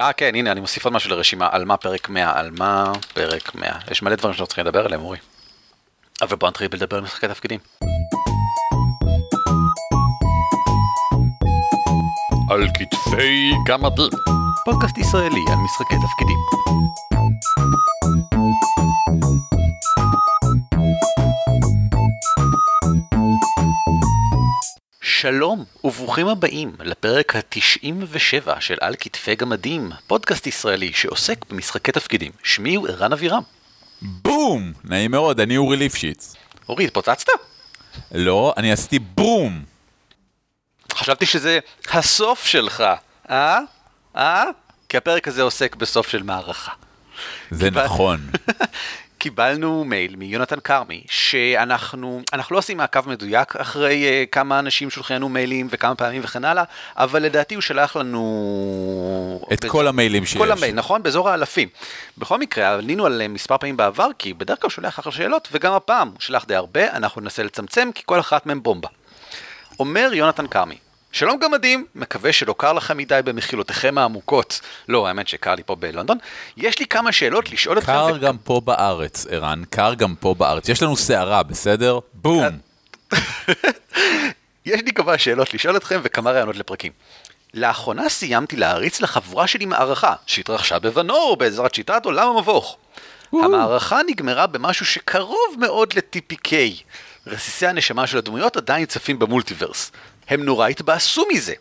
אה, כן, הנה, אני מוסיף עוד משהו לרשימה. על מה פרק 100? על מה פרק 100? יש מלא דברים שאנחנו צריכים לדבר עליהם, אורי. אבל בוא נתחיל לדבר על משחקי תפקידים. על כתפי גמדים. פודקאסט ישראלי על משחקי תפקידים. שלום וברוכים הבאים לפרק ה-97 של על כתפי גמדים, פודקאסט ישראלי שעוסק במשחקי תפקידים. שמי הוא ערן אבירם. בום! נעים מאוד, אני אורי ליפשיץ. אורי, התפוצצת? לא, אני עשיתי בום! חשבתי שזה הסוף שלך, אה? אה? כי הפרק הזה עוסק בסוף של מערכה. זה נכון. קיבלנו מייל מיונתן כרמי, שאנחנו אנחנו לא עושים מעקב מדויק אחרי uh, כמה אנשים שולחים לנו מיילים וכמה פעמים וכן הלאה, אבל לדעתי הוא שלח לנו... את כל המיילים שיש. כל המייל, נכון? באזור האלפים. בכל מקרה, עלינו על אה, מספר פעמים בעבר, כי בדרך כלל הוא שולח אחלה שאלות, וגם הפעם הוא שלח די הרבה, אנחנו ננסה לצמצם, כי כל אחת מהן בומבה. אומר יונתן כרמי, שלום גמדים, מקווה שלא קר לכם מדי במחילותיכם העמוקות. לא, האמת שקר לי פה בלונדון. יש לי כמה שאלות לשאול אתכם. קר גם פה בארץ, ערן, קר גם פה בארץ. יש לנו סערה, בסדר? בום! יש לי כמה שאלות לשאול אתכם וכמה רעיונות לפרקים. לאחרונה סיימתי להריץ לחבורה שלי מערכה שהתרחשה בוונור בעזרת שיטת עולם המבוך. המערכה נגמרה במשהו שקרוב מאוד ל-TPK. רסיסי הנשמה של הדמויות עדיין צפים במולטיברס. הם נורא התבאסו מזה.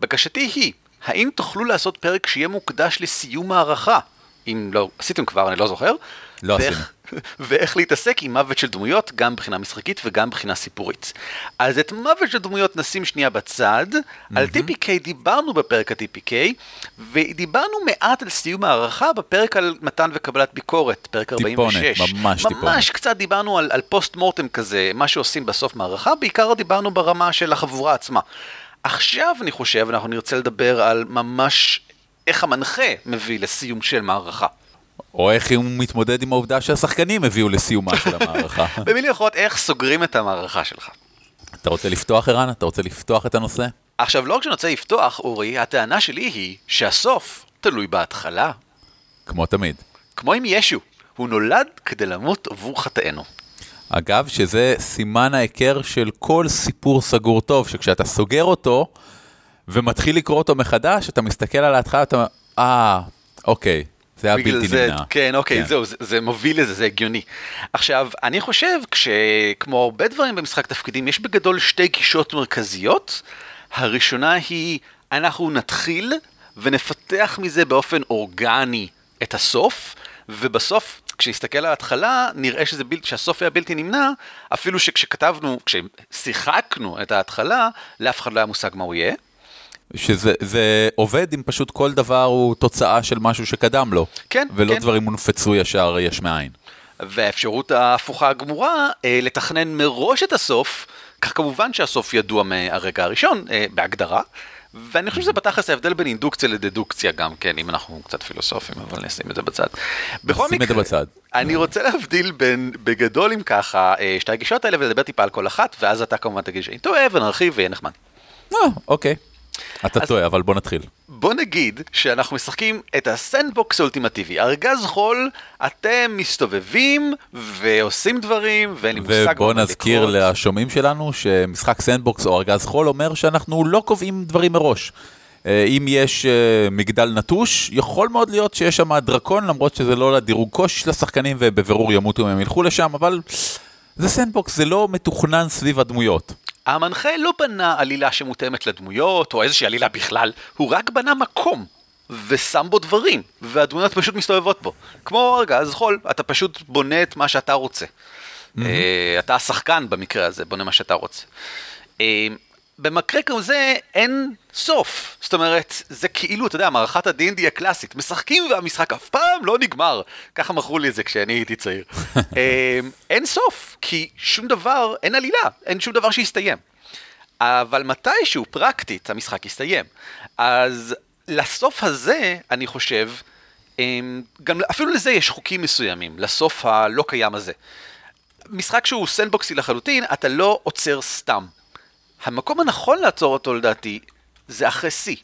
בקשתי היא, האם תוכלו לעשות פרק שיהיה מוקדש לסיום מערכה? אם לא, עשיתם כבר, אני לא זוכר. לא ואיך- ואיך להתעסק עם מוות של דמויות, גם מבחינה משחקית וגם מבחינה סיפורית. אז את מוות של דמויות נשים שנייה בצד, על TPK דיברנו בפרק ה-TPK, ודיברנו מעט על סיום הערכה בפרק על מתן וקבלת ביקורת, פרק טיפונת, 46. ממש טיפונת. ממש קצת דיברנו על, על פוסט מורטם כזה, מה שעושים בסוף מערכה, בעיקר דיברנו ברמה של החבורה עצמה. עכשיו אני חושב, אנחנו נרצה לדבר על ממש איך המנחה מביא לסיום של מערכה. או איך הוא מתמודד עם העובדה שהשחקנים הביאו לסיומה של המערכה. במילים אחרות, איך סוגרים את המערכה שלך. אתה רוצה לפתוח, ערן? אתה רוצה לפתוח את הנושא? עכשיו, לא רק שאני רוצה לפתוח, אורי, הטענה שלי היא שהסוף תלוי בהתחלה. כמו תמיד. כמו עם ישו, הוא נולד כדי למות עבור חטאינו. אגב, שזה סימן ההיכר של כל סיפור סגור טוב, שכשאתה סוגר אותו ומתחיל לקרוא אותו מחדש, אתה מסתכל על ההתחלה, אתה אומר, אה, אוקיי, זה היה בלתי זה, נמנע. כן, אוקיי, כן. זהו, זה, זה מוביל לזה, זה הגיוני. עכשיו, אני חושב, כשכמו הרבה דברים במשחק תפקידים, יש בגדול שתי גישות מרכזיות. הראשונה היא, אנחנו נתחיל ונפתח מזה באופן אורגני את הסוף, ובסוף, כשנסתכל על ההתחלה, נראה שזה בל... שהסוף היה בלתי נמנע, אפילו שכשכתבנו, כששיחקנו את ההתחלה, לאף אחד לא היה מושג מה הוא יהיה. שזה זה עובד אם פשוט כל דבר הוא תוצאה של משהו שקדם לו. כן, ולא כן. דברים הונפצו ישר יש מאין. והאפשרות ההפוכה הגמורה, אה, לתכנן מראש את הסוף, כך כמובן שהסוף ידוע מהרגע הראשון, אה, בהגדרה. ואני חושב שזה בתכלס ההבדל בין אינדוקציה לדדוקציה גם כן, אם אנחנו קצת פילוסופים, אבל נשים את זה בצד. בכל נשים את זה בצד. אני רוצה להבדיל בין, בגדול אם ככה, אה, שתי הגישות האלה ולדבר טיפה על כל אחת, ואז אתה כמובן תגיד שאני טועה ונרחיב ויהיה נחמד. אוקיי. אתה אז- טועה, אבל בוא נתחיל. בוא נגיד שאנחנו משחקים את ה sandbox האולטימטיבי, ארגז חול, אתם מסתובבים ועושים דברים, ואין לי מושג מה ובוא נזכיר. לשומעים שלנו שמשחק sandbox או ארגז חול אומר שאנחנו לא קובעים דברים מראש. אה, אם יש אה, מגדל נטוש, יכול מאוד להיות שיש שם דרקון, למרות שזה לא לדירוג קושי של השחקנים ובבירור ימותו אם הם ילכו לשם, אבל זה sandbox, זה לא מתוכנן סביב הדמויות. המנחה לא בנה עלילה שמותאמת לדמויות, או איזושהי עלילה בכלל, הוא רק בנה מקום. ושם בו דברים, והדמויות פשוט מסתובבות בו. כמו ארגז חול, אתה פשוט בונה את מה שאתה רוצה. אה, אתה השחקן במקרה הזה, בונה מה שאתה רוצה. אה, במקרה כזה אין סוף. זאת אומרת, זה כאילו, אתה יודע, מערכת ה-D&D הקלאסית. משחקים והמשחק אף פעם לא נגמר. ככה מכרו לי את זה כשאני הייתי צעיר. אה, אין סוף, כי שום דבר, אין עלילה, אין שום דבר שיסתיים. אבל מתישהו, פרקטית, המשחק יסתיים. אז לסוף הזה, אני חושב, אמ, גם אפילו לזה יש חוקים מסוימים, לסוף הלא קיים הזה. משחק שהוא סנדבוקסי לחלוטין, אתה לא עוצר סתם. המקום הנכון לעצור אותו לדעתי, זה אחרי שיא.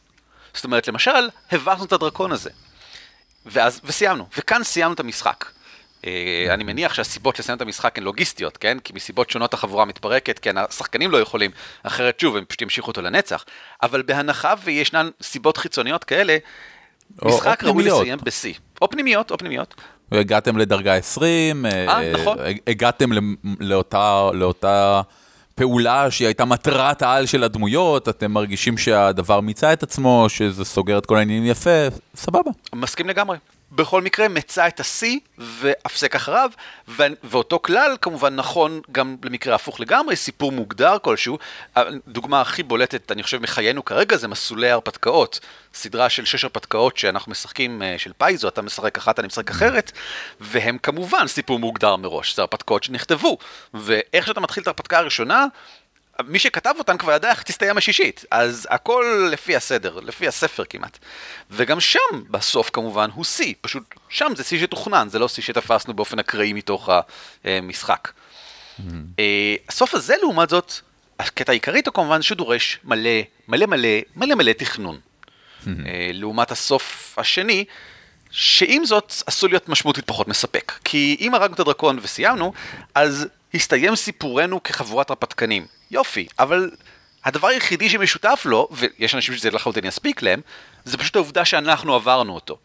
זאת אומרת, למשל, הבכנו את הדרקון הזה. ואז, וסיימנו, וכאן סיימנו את המשחק. אה, אני מניח שהסיבות לסיים את המשחק הן לוגיסטיות, כן? כי מסיבות שונות החבורה מתפרקת, כן, השחקנים לא יכולים, אחרת שוב, הם פשוט ימשיכו אותו לנצח. אבל בהנחה וישנן סיבות חיצוניות כאלה, או- משחק או ראוי פנימיות. לסיים בשיא. או פנימיות, או פנימיות. הגעתם לדרגה 20, אה, נכון. הגעתם למ- לאותה, לאותה פעולה שהיא הייתה מטרת העל של הדמויות, אתם מרגישים שהדבר מיצה את עצמו, שזה סוגר את כל העניינים יפה, סבבה. מסכים לגמרי. בכל מקרה, מצא את השיא והפסק אחריו, ו- ואותו כלל כמובן נכון גם למקרה הפוך לגמרי, סיפור מוגדר כלשהו. הדוגמה הכי בולטת, אני חושב, מחיינו כרגע זה מסלולי הרפתקאות. סדרה של שש הרפתקאות שאנחנו משחקים, אה, של פייזו, אתה משחק אחת, אני משחק אחרת, והם כמובן סיפור מוגדר מראש, זה הרפתקאות שנכתבו. ואיך שאתה מתחיל את ההרפתקה הראשונה, מי שכתב אותן כבר ידע איך תסתיים השישית, אז הכל לפי הסדר, לפי הספר כמעט. וגם שם, בסוף כמובן, הוא שיא, פשוט שם זה שיא שתוכנן, זה לא שיא שתפסנו באופן אקראי מתוך המשחק. אה, הסוף הזה, לעומת זאת, הקטע העיקרי איתו כמובן שהוא דורש מלא, מלא מלא, מלא מלא תכנון. אה, לעומת הסוף השני, שעם זאת עשוי להיות משמעותית פחות מספק. כי אם הרגנו את הדרקון וסיימנו, אז הסתיים סיפורנו כחבורת הרפתקנים. יופי, אבל הדבר היחידי שמשותף לו, ויש אנשים שזה לחלוטין יספיק להם, זה פשוט העובדה שאנחנו עברנו אותו.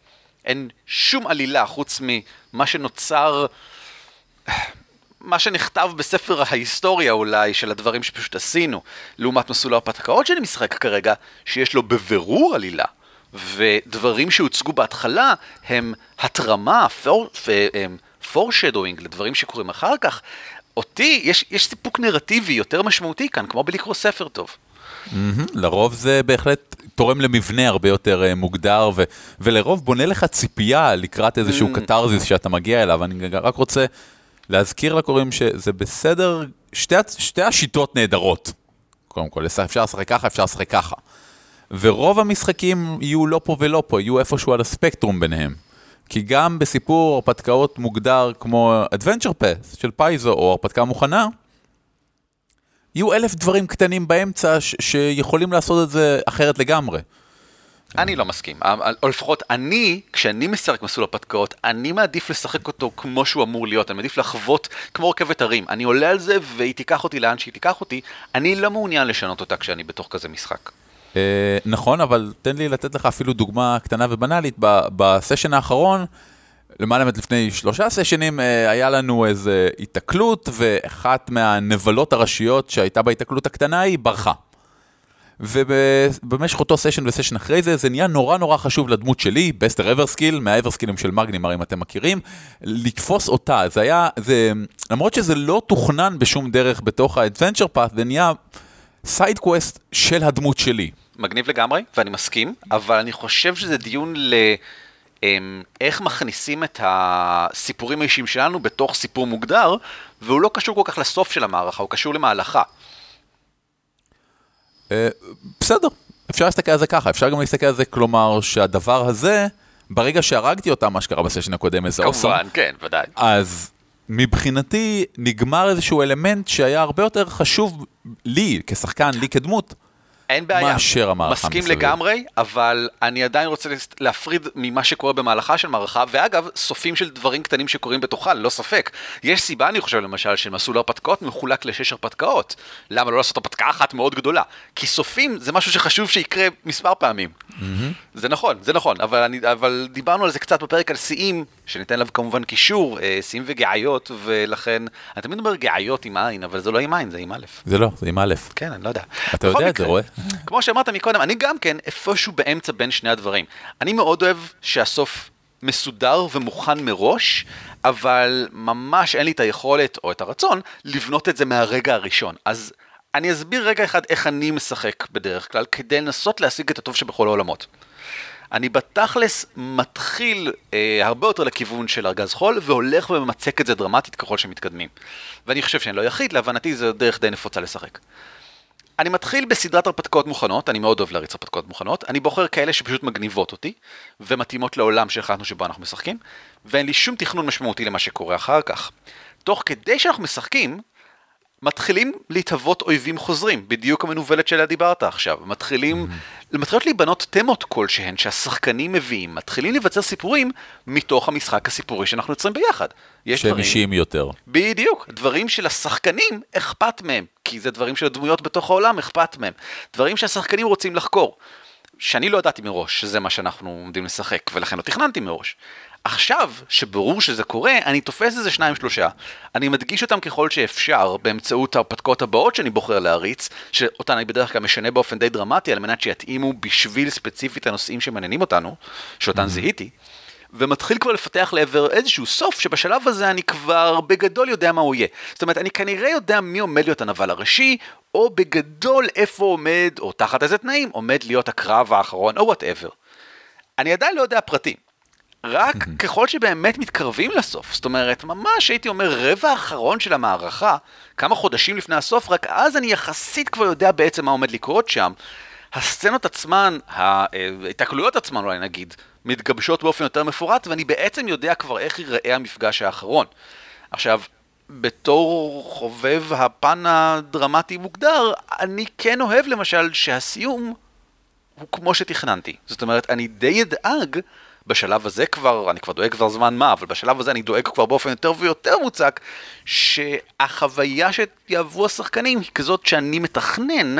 אין שום עלילה חוץ ממה שנוצר, מה שנכתב בספר ההיסטוריה אולי, של הדברים שפשוט עשינו, לעומת מסלול ההרפתקאות שאני משחק כרגע, שיש לו בבירור עלילה. ודברים שהוצגו בהתחלה הם התרמה, פורשדווינג לדברים שקורים אחר כך. אותי, יש, יש סיפוק נרטיבי יותר משמעותי כאן, כמו בלקרוא ספר טוב. מהמם, לרוב זה בהחלט תורם למבנה הרבה יותר אה, מוגדר, ו- ולרוב בונה לך ציפייה לקראת איזשהו קתרזיס שאתה מגיע אליו. אני רק רוצה להזכיר לקוראים שזה בסדר, שתי, שתי השיטות נהדרות. קודם כל, אפשר לשחק ככה, אפשר לשחק ככה. ורוב המשחקים יהיו לא פה ולא פה, יהיו איפשהו על הספקטרום ביניהם. כי גם בסיפור הרפתקאות מוגדר כמו Adventure Path של פייזו, או הרפתקה מוכנה, יהיו אלף דברים קטנים באמצע ש- שיכולים לעשות את זה אחרת לגמרי. אני לא מסכים, או לפחות אני, כשאני משחק מסלול הפתקאות, אני מעדיף לשחק אותו כמו שהוא אמור להיות, אני מעדיף לחוות כמו רכבת הרים. אני עולה על זה והיא תיקח אותי לאן שהיא תיקח אותי, אני לא מעוניין לשנות אותה כשאני בתוך כזה משחק. אה, נכון, אבל תן לי לתת לך אפילו דוגמה קטנה ובנאלית. בסשן האחרון, למעלה לפני שלושה סשנים, אה, היה לנו איזו היתקלות, ואחת מהנבלות הראשיות שהייתה בהיתקלות הקטנה היא ברחה. ובמשך אותו סשן וסשן אחרי זה, זה נהיה נורא נורא חשוב לדמות שלי, בסטר אברסקיל, מהאברסקילים של מגנימר, אם אתם מכירים, לתפוס אותה. זה היה, זה, למרות שזה לא תוכנן בשום דרך בתוך ה-adventure path, זה נהיה side quest של הדמות שלי. מגניב לגמרי, ואני מסכים, אבל אני חושב שזה דיון ל... אמ, איך מכניסים את הסיפורים האישיים שלנו בתוך סיפור מוגדר, והוא לא קשור כל כך לסוף של המערכה, הוא קשור למהלכה. אה, בסדר, אפשר להסתכל על זה ככה, אפשר גם להסתכל על זה, כלומר שהדבר הזה, ברגע שהרגתי אותה, מה שקרה בסשן הקודם, איזה awesome, כמובן, כן, ודאי. אז מבחינתי נגמר איזשהו אלמנט שהיה הרבה יותר חשוב לי כשחקן, לי כדמות, אין בעיה. מאשר המערכה מסכים מסביב. לגמרי, אבל אני עדיין רוצה להפריד ממה שקורה במהלכה של מערכה, ואגב, סופים של דברים קטנים שקורים בתוכה, ללא ספק. יש סיבה, אני חושב, למשל, שמסלול הרפתקאות מחולק לשש הרפתקאות. למה לא לעשות הרפתקה אחת מאוד גדולה? כי סופים זה משהו שחשוב שיקרה מספר פעמים. זה נכון, זה נכון, אבל, אני, אבל דיברנו על זה קצת בפרק על שיאים, שניתן עליו כמובן קישור, אה, שיאים וגאיות, ולכן, אני תמיד אומר גאיות עם עין, אבל זה לא עם עין, זה עם א'. זה לא, זה עם א'. כן, אני לא יודע. אתה יודע את זה, רואה? כמו שאמרת מקודם, אני גם כן איפשהו באמצע בין שני הדברים. אני מאוד אוהב שהסוף מסודר ומוכן מראש, אבל ממש אין לי את היכולת או את הרצון לבנות את זה מהרגע הראשון. אז אני אסביר רגע אחד איך אני משחק בדרך כלל, כדי לנסות להשיג את הטוב שבכל העולמות. אני בתכלס מתחיל אה, הרבה יותר לכיוון של ארגז חול, והולך וממצק את זה דרמטית ככל שמתקדמים. ואני חושב שאני לא יחיד, להבנתי זו דרך די נפוצה לשחק. אני מתחיל בסדרת הרפתקאות מוכנות, אני מאוד אוהב להריץ הרפתקאות מוכנות, אני בוחר כאלה שפשוט מגניבות אותי, ומתאימות לעולם שהחלטנו שבו אנחנו משחקים, ואין לי שום תכנון משמעותי למה שקורה אחר כך. תוך כדי שאנחנו משחקים, מתחילים להתהוות אויבים חוזרים, בדיוק המנוולת שעליה דיברת עכשיו. מתחילים מתחילות להיבנות תמות כלשהן שהשחקנים מביאים, מתחילים להיווצר סיפורים מתוך המשחק הסיפורי שאנחנו יוצרים ביחד. יש שהם דברים- אישיים יותר. בדיוק, דברים שלשחקנים אכפת מהם, כי זה דברים של הדמויות בתוך העולם אכפת מהם. דברים שהשחקנים רוצים לחקור. שאני לא ידעתי מראש שזה מה שאנחנו עומדים לשחק, ולכן לא תכננתי מראש. עכשיו, שברור שזה קורה, אני תופס איזה שניים שלושה, אני מדגיש אותם ככל שאפשר באמצעות ההרפתקאות הבאות שאני בוחר להריץ, שאותן אני בדרך כלל משנה באופן די דרמטי על מנת שיתאימו בשביל ספציפית הנושאים שמעניינים אותנו, שאותן זיהיתי. ומתחיל כבר לפתח לעבר איזשהו סוף שבשלב הזה אני כבר בגדול יודע מה הוא יהיה. זאת אומרת, אני כנראה יודע מי עומד להיות הנבל הראשי, או בגדול איפה עומד, או תחת איזה תנאים, עומד להיות הקרב האחרון, או וואטאבר. אני עדיין לא יודע פרטים. רק ככל שבאמת מתקרבים לסוף, זאת אומרת, ממש הייתי אומר רבע האחרון של המערכה, כמה חודשים לפני הסוף, רק אז אני יחסית כבר יודע בעצם מה עומד לקרות שם. הסצנות עצמן, ההתקלויות עצמן אולי נגיד, מתגבשות באופן יותר מפורט, ואני בעצם יודע כבר איך ייראה המפגש האחרון. עכשיו, בתור חובב הפן הדרמטי מוגדר, אני כן אוהב למשל שהסיום הוא כמו שתכננתי. זאת אומרת, אני די אדאג בשלב הזה כבר, אני כבר דואג כבר זמן מה, אבל בשלב הזה אני דואג כבר באופן יותר ויותר מוצק, שהחוויה שיעברו השחקנים היא כזאת שאני מתכנן,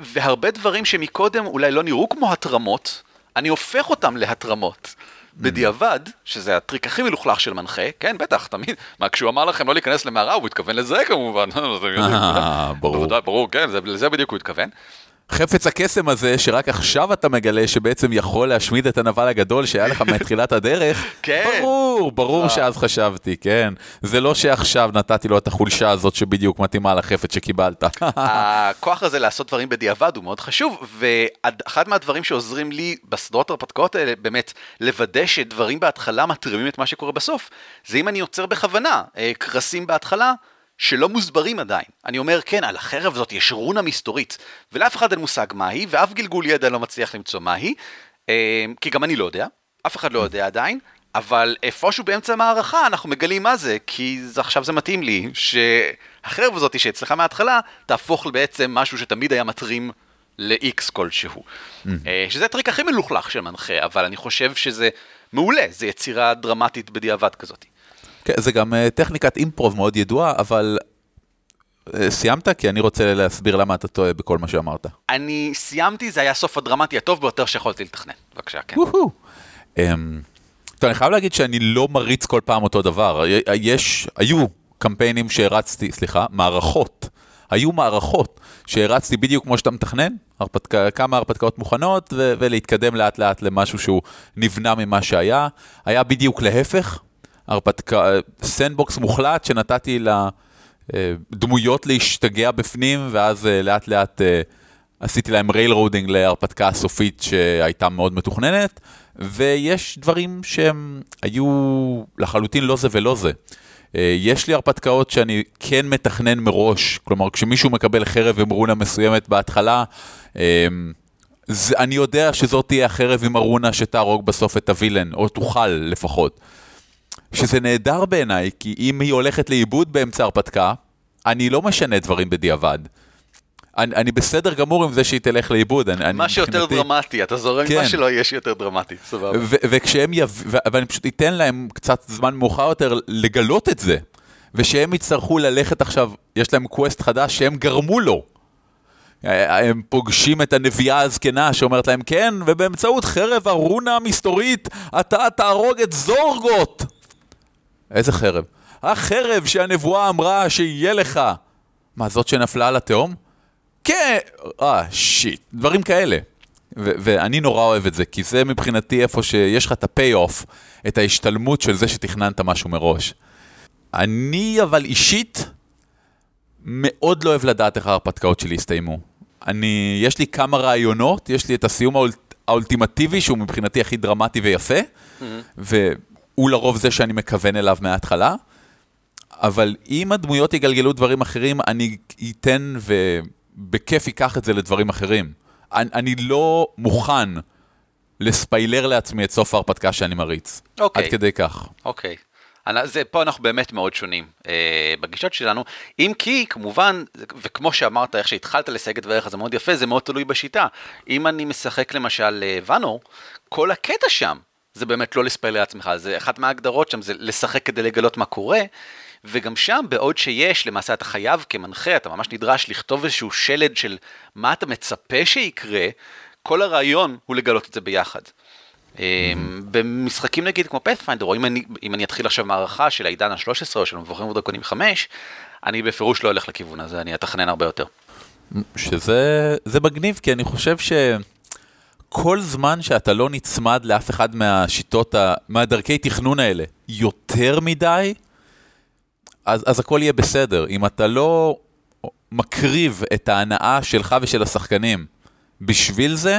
והרבה דברים שמקודם אולי לא נראו כמו התרמות, אני הופך אותם להתרמות. בדיעבד, שזה הטריק הכי מלוכלך של מנחה, כן, בטח, תמיד, מה, כשהוא אמר לכם לא להיכנס למערה, הוא התכוון לזה כמובן. אה, ברור. ברור, כן, זה- לזה בדיוק הוא התכוון. חפץ הקסם הזה, שרק עכשיו אתה מגלה שבעצם יכול להשמיד את הנבל הגדול שהיה לך מתחילת הדרך, כן. ברור, ברור שאז חשבתי, כן. זה לא שעכשיו נתתי לו את החולשה הזאת שבדיוק מתאימה לחפץ שקיבלת. הכוח הזה לעשות דברים בדיעבד הוא מאוד חשוב, ואחד מהדברים שעוזרים לי בסדרות ההרפתקאות האלה, באמת, לוודא שדברים בהתחלה מתרימים את מה שקורה בסוף, זה אם אני יוצר בכוונה אה, קרסים בהתחלה. שלא מוסברים עדיין. אני אומר, כן, על החרב הזאת יש רונה מסתורית, ולאף אחד אין מושג מהי, ואף גלגול ידע לא מצליח למצוא מהי, אה, כי גם אני לא יודע, אף אחד לא יודע עדיין, אבל איפשהו באמצע המערכה אנחנו מגלים מה זה, כי זה, עכשיו זה מתאים לי, שהחרב הזאת שאצלך מההתחלה, תהפוך בעצם משהו שתמיד היה מטרים ל-X כלשהו. אה, שזה הטריק הכי מלוכלך של מנחה, אבל אני חושב שזה מעולה, זה יצירה דרמטית בדיעבד כזאת. כן, זה גם אה, טכניקת אימפרוב מאוד ידועה, אבל אה, סיימת? כי אני רוצה להסביר למה אתה טועה בכל מה שאמרת. אני סיימתי, זה היה הסוף הדרמטי הטוב ביותר שיכולתי לתכנן. בבקשה, כן. אמ, טוב, אני חייב להגיד שאני לא מריץ כל פעם אותו דבר. יש, היו קמפיינים שהרצתי, סליחה, מערכות. היו מערכות שהרצתי בדיוק כמו שאתה מתכנן, הרפתק, כמה הרפתקאות מוכנות, ו- ולהתקדם לאט לאט למשהו שהוא נבנה ממה שהיה. היה בדיוק להפך, הרפתקה, sandbox מוחלט שנתתי לדמויות להשתגע בפנים, ואז אה, לאט לאט אה, עשיתי להם railroading להרפתקה הסופית שהייתה מאוד מתוכננת, ויש דברים שהם היו לחלוטין לא זה ולא זה. אה, יש לי הרפתקאות שאני כן מתכנן מראש, כלומר כשמישהו מקבל חרב עם רונה מסוימת בהתחלה, אה, זה, אני יודע שזאת תהיה החרב עם הרונה שתהרוג בסוף את הווילן, או תוכל לפחות. שזה נהדר בעיניי, כי אם היא הולכת לאיבוד באמצע הרפתקה, אני לא משנה דברים בדיעבד. אני, אני בסדר גמור עם זה שהיא תלך לאיבוד. אני, מה אני, שיותר מבחינתי- דרמטי, אתה זורם כן. מה שלא יהיה שיותר דרמטי, סבבה. ו- וכשהם יב... ואני פשוט אתן להם קצת זמן מאוחר יותר לגלות את זה. ושהם יצטרכו ללכת עכשיו, יש להם קווסט חדש שהם גרמו לו. הם פוגשים את הנביאה הזקנה שאומרת להם, כן, ובאמצעות חרב הרונה המסתורית, אתה תהרוג את זורגות. איזה חרב? החרב שהנבואה אמרה שיהיה לך. מה, זאת שנפלה על התהום? כן, אה, shit, דברים כאלה. ו- ואני נורא אוהב את זה, כי זה מבחינתי איפה שיש לך את ה payoff, את ההשתלמות של זה שתכננת משהו מראש. אני אבל אישית מאוד לא אוהב לדעת איך ההרפתקאות שלי יסתיימו. אני, יש לי כמה רעיונות, יש לי את הסיום האולט, האולטימטיבי, שהוא מבחינתי הכי דרמטי ויפה, והוא לרוב זה שאני מכוון אליו מההתחלה, אבל אם הדמויות יגלגלו דברים אחרים, אני אתן ובכיף אקח את זה לדברים אחרים. אני, אני לא מוכן לספיילר לעצמי את סוף ההרפתקה שאני מריץ. אוקיי. עד כדי כך. אוקיי. זה, פה אנחנו באמת מאוד שונים אה, בגישות שלנו, אם כי כמובן, וכמו שאמרת, איך שהתחלת לסייג את דבריך, זה מאוד יפה, זה מאוד תלוי בשיטה. אם אני משחק למשל אה, ואנור, כל הקטע שם זה באמת לא לספיילר לעצמך, זה אחת מההגדרות שם, זה לשחק כדי לגלות מה קורה. וגם שם, בעוד שיש, למעשה אתה חייב כמנחה, אתה ממש נדרש לכתוב איזשהו שלד של מה אתה מצפה שיקרה, כל הרעיון הוא לגלות את זה ביחד. Mm-hmm. במשחקים נגיד כמו פאת'פיינדר, או אם אני, אם אני אתחיל עכשיו מערכה של העידן ה-13 או של מבוכים ודרקונים 5, אני בפירוש לא הולך לכיוון הזה, אני אתכנן הרבה יותר. שזה זה מגניב, כי אני חושב שכל זמן שאתה לא נצמד לאף אחד מהשיטות, ה- מהדרכי תכנון האלה, יותר מדי, אז, אז הכל יהיה בסדר. אם אתה לא מקריב את ההנאה שלך ושל השחקנים בשביל זה,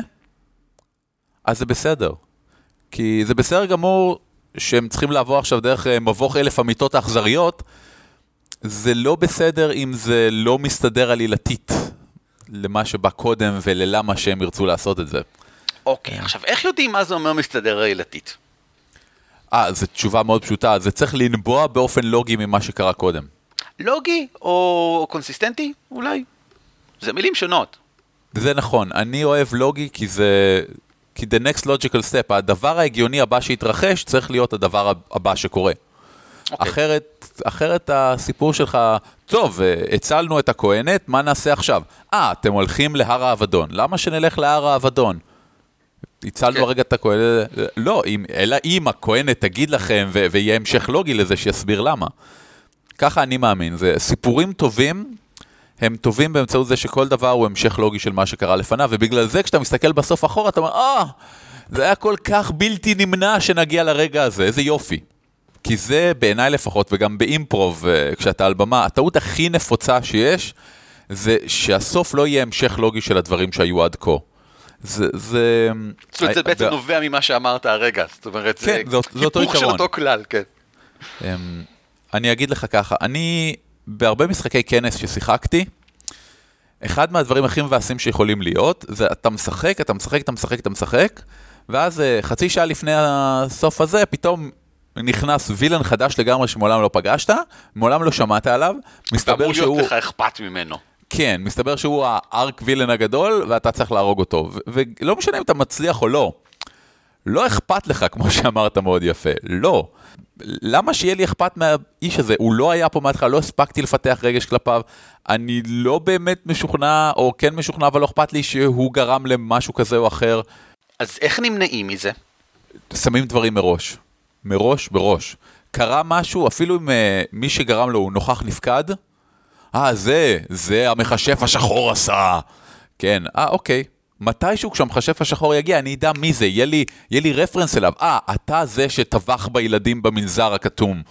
אז זה בסדר. כי זה בסדר גמור שהם צריכים לעבור עכשיו דרך אה, מבוך אלף המיטות האכזריות, זה לא בסדר אם זה לא מסתדר עלילתית למה שבא קודם וללמה שהם ירצו לעשות את זה. אוקיי, עכשיו איך יודעים מה זה אומר מסתדר עלילתית? אה, זו תשובה מאוד פשוטה, זה צריך לנבוע באופן לוגי ממה שקרה קודם. לוגי או קונסיסטנטי? אולי. זה מילים שונות. זה נכון, אני אוהב לוגי כי זה... כי the next logical step, הדבר ההגיוני הבא שיתרחש צריך להיות הדבר הבא שקורה. אוקיי. אחרת, אחרת הסיפור שלך, טוב, הצלנו את הכהנת, מה נעשה עכשיו? אה, אתם הולכים להר האבדון, למה שנלך להר האבדון? הצלנו כן. הרגע את הכהנת, לא, אלא אם הכהנת תגיד לכם ויהיה המשך לוגי לזה שיסביר למה. ככה אני מאמין, זה סיפורים טובים, הם טובים באמצעות זה שכל דבר הוא המשך לוגי של מה שקרה לפניו, ובגלל זה כשאתה מסתכל בסוף אחורה, אתה אומר, אה, זה היה כל כך בלתי נמנע שנגיע לרגע הזה, איזה יופי. כי זה בעיניי לפחות, וגם באימפרוב, אה, כשאתה על במה, הטעות הכי נפוצה שיש, זה שהסוף לא יהיה המשך לוגי של הדברים שהיו עד כה. זה... זה... זאת אומרת, זה אה, בעצם ו- נובע ממה שאמרת הרגע, זאת אומרת, זה כן, זה- זה אותו היפוך של. אותו כלל, כן. אמ, אני אגיד לך ככה, אני בהרבה משחקי כנס ששיחקתי, אחד מהדברים הכי מבאסים שיכולים להיות, זה אתה משחק, אתה משחק, אתה משחק, אתה משחק, ואז אה, חצי שעה לפני הסוף הזה, פתאום נכנס וילן חדש לגמרי שמעולם לא פגשת, מעולם לא שמעת עליו, מסתבר ואמור שהוא... להיות לך אכפת ממנו. כן, מסתבר שהוא הארק וילן הגדול, ואתה צריך להרוג אותו. ו- ולא משנה אם אתה מצליח או לא, לא אכפת לך, כמו שאמרת מאוד יפה, לא. למה שיהיה לי אכפת מהאיש הזה? הוא לא היה פה מההתחלה, לא הספקתי לפתח רגש כלפיו. אני לא באמת משוכנע, או כן משוכנע, אבל לא אכפת לי שהוא גרם למשהו כזה או אחר. אז איך נמנעים מזה? שמים דברים מראש. מראש, בראש. קרה משהו, אפילו אם uh, מי שגרם לו הוא נוכח נפקד, אה, זה, זה המכשף השחור עשה. כן, אה, אוקיי. מתישהו כשהמכשף השחור יגיע, אני אדע מי זה, יהיה לי, יהיה לי רפרנס אליו. אה, אתה זה שטבח בילדים במנזר הכתום.